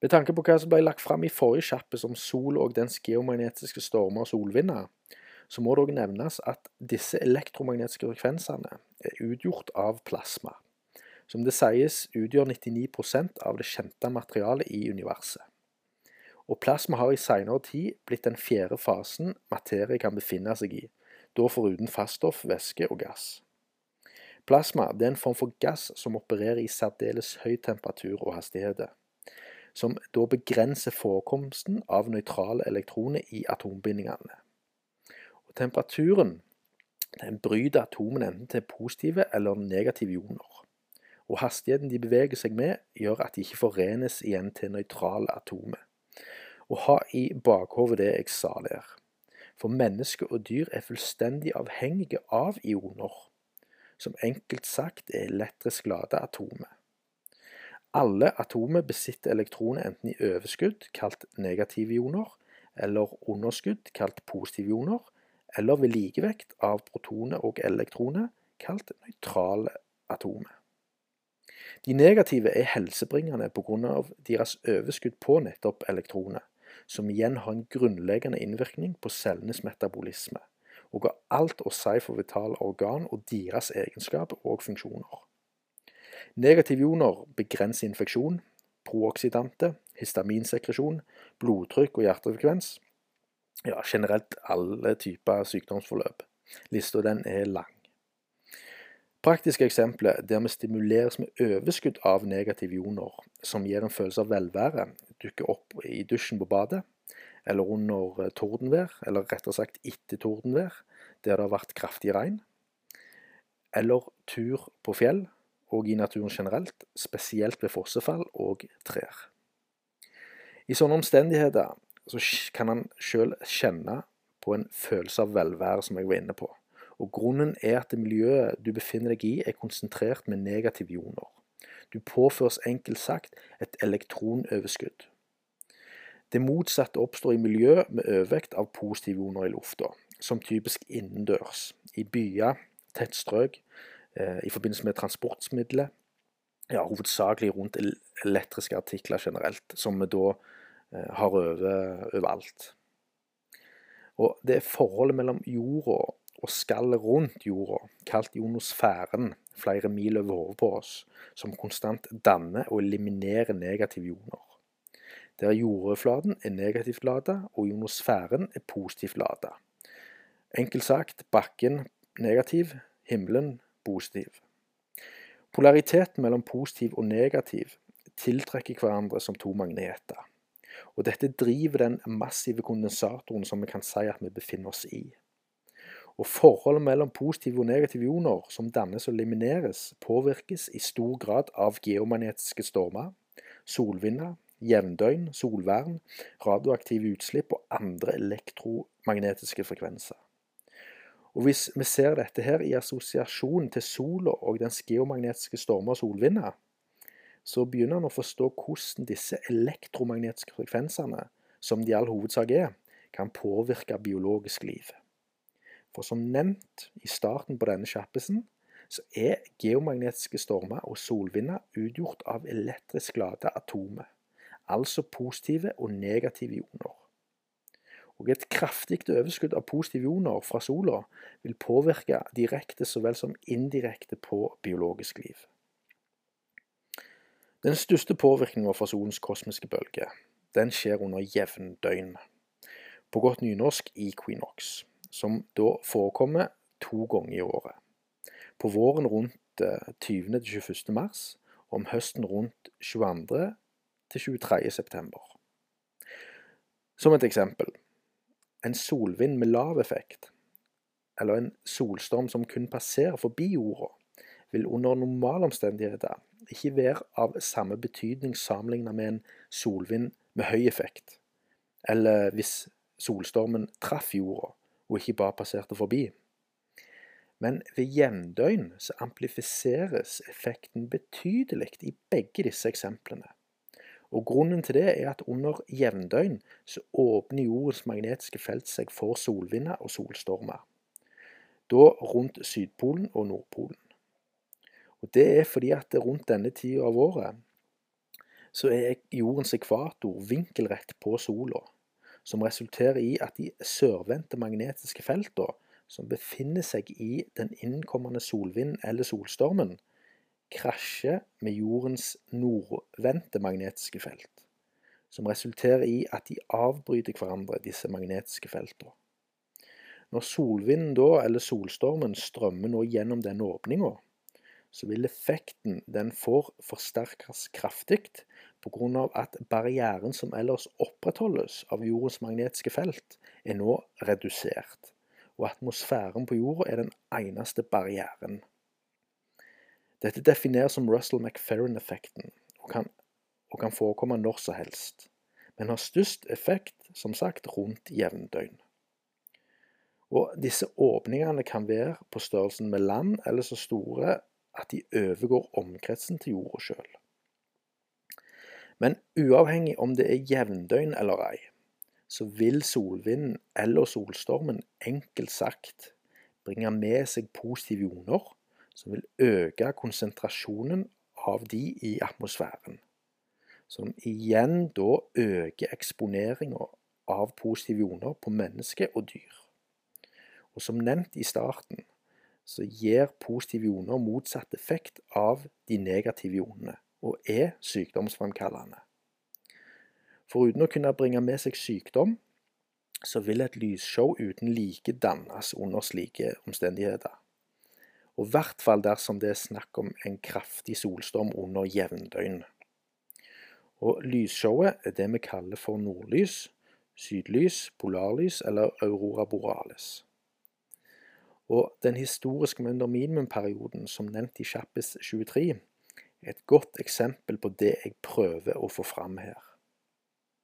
Med tanke på hva som ble lagt fram i forrige sjappe som sol og dens geomagnetiske stormer og solvinder, så må det òg nevnes at disse elektromagnetiske frekvensene er utgjort av plasma. Som det sies utgjør 99% av det kjente materialet i universet. Og plasma har i seinere tid blitt den fjerde fasen materie kan befinne seg i, da foruten faststoff, væske og gass. Plasma er en form for gass som opererer i særdeles høy temperatur og hastigheter, som da begrenser forekomsten av nøytrale elektroner i atombindingene. Og temperaturen bryter atomene enten til positive eller negative ioner. Og hastigheten de beveger seg med, gjør at de ikke forenes igjen til nøytrale atomer. Og ha i bakhodet det jeg sa der. For mennesker og dyr er fullstendig avhengige av ioner, som enkelt sagt er elektrisk lada atomer. Alle atomer besitter elektroner enten i overskudd, kalt negative ioner, eller underskudd, kalt positive ioner, eller ved likevekt av protoner og elektroner, kalt nøytrale atomer. De negative er helsebringende pga. deres overskudd på nettopp elektroner, som igjen har en grunnleggende innvirkning på cellenes metabolisme, og har alt å si for vitale organ og deres egenskaper og funksjoner. Negative ioner begrenser infeksjon, prooksidante, histaminsekresjon, blodtrykk og hjertefrekvens, ja, generelt alle typer sykdomsforløp. Lista den er lang. Praktiske eksempler der vi stimuleres med overskudd av negative ioner, som gir en følelse av velvære, dukker opp i dusjen på badet, eller under eh, tordenvær, eller rettere sagt etter tordenvær, der det har vært kraftig regn, eller tur på fjell, og i naturen generelt, spesielt ved fossefall og trær. I sånne omstendigheter så kan han sjøl kjenne på en følelse av velvære, som jeg var inne på. Og Grunnen er at det miljøet du befinner deg i, er konsentrert med negative ioner. Du påføres enkelt sagt et elektronoverskudd. Det motsatte oppstår i miljø med overvekt av positive ioner i lufta, som typisk innendørs, i byer, tettstrøk, i forbindelse med transportmidler, ja, hovedsakelig rundt elektriske artikler generelt, som vi da Eh, har over overalt. Og det er forholdet mellom jorda og skallet rundt jorda, kalt ionosfæren, flere mil over hodet på oss, som konstant danner og eliminerer negative joner. Der jordoverflaten er negativt lada, og ionosfæren er positivt lada. Enkelt sagt bakken negativ, himmelen positiv. Polariteten mellom positiv og negativ tiltrekker hverandre som to magneter. Og dette driver den massive kondensatoren som vi kan si at vi befinner oss i. Og Forholdet mellom positive og negative ioner som dannes og elimineres, påvirkes i stor grad av geomagnetiske stormer, solvinder, jevndøgn, solvern, radioaktive utslipp og andre elektromagnetiske frekvenser. Og Hvis vi ser dette her i assosiasjon til sola og dens geomagnetiske stormer og solvinder, så begynner en å forstå hvordan disse elektromagnetiske frekvensene, som de all hovedsak er, kan påvirke biologisk liv. For som nevnt i starten på denne kjappesen, så er geomagnetiske stormer og solvinder utgjort av elektrisk lade atomer, altså positive og negative ioner. Og Et kraftig overskudd av positive ioner fra sola vil påvirke direkte så vel som indirekte på biologisk liv. Den største påvirkninga fra solens kosmiske bølge den skjer under jevndøgn, på godt nynorsk equinox, som da forekommer to ganger i året. På våren rundt 20. til 21. mars, og om høsten rundt 22. til 23. september. Som et eksempel en solvind med lav effekt, eller en solstorm som kun passerer forbi jorda, vil under normale omstendigheter ikke være av samme betydning sammenlignet med en solvind med høy effekt, eller hvis solstormen traff jorda og ikke bare passerte forbi. Men ved jevndøgn så amplifiseres effekten betydelig i begge disse eksemplene. Og Grunnen til det er at under jevndøgn så åpner jordens magnetiske felt seg for solvinder og solstormer. Da rundt Sydpolen og Nordpolen. Og Det er fordi at rundt denne tida av året så er jordens ekvator vinkelrett på sola, som resulterer i at de sørvendte magnetiske feltene som befinner seg i den innkommende solvinden eller solstormen, krasjer med jordens nordvendte magnetiske felt, som resulterer i at de avbryter hverandre, disse magnetiske feltene. Når solvinden da, eller solstormen, strømmer nå gjennom denne åpninga, så vil effekten den får forsterkes kraftig pga. at barrieren som ellers opprettholdes av jordens magnetiske felt, er nå redusert, og atmosfæren på jorda er den eneste barrieren. Dette defineres som Russell McFerrin-effekten, og, og, kan forekomme når som helst, men har størst effekt, som sagt, rundt jevndøgn. Og disse åpningene kan være på størrelsen med land, eller så store at de overgår omkretsen til jorda sjøl. Men uavhengig om det er jevndøgn eller ei, så vil solvinden eller solstormen enkelt sagt bringe med seg positive joner som vil øke konsentrasjonen av de i atmosfæren. Som igjen da øker eksponeringa av positive joner på mennesker og dyr. Og som nevnt i starten, så gir positive joner motsatt effekt av de negative jonene, og er sykdomsfremkallende. Foruten å kunne bringe med seg sykdom, så vil et lysshow uten like dannes under slike omstendigheter. Og i hvert fall dersom det er snakk om en kraftig solstorm under jevndøgn. Og lysshowet er det vi kaller for nordlys, sydlys, polarlys eller aurora borealis. Og den historiske minimumperioden, som nevnt i Chappes 23, er et godt eksempel på det jeg prøver å få fram her.